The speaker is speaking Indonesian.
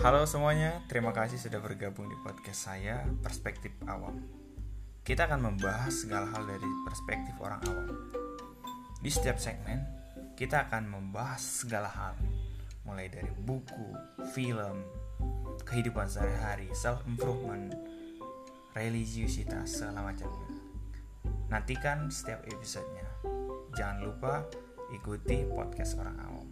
Halo semuanya, terima kasih sudah bergabung di podcast saya Perspektif Awam. Kita akan membahas segala hal dari perspektif orang awam. Di setiap segmen, kita akan membahas segala hal, mulai dari buku, film, kehidupan sehari-hari, self improvement, religiusitas segala macamnya. Nantikan setiap episodenya. Jangan lupa ikuti podcast orang awam.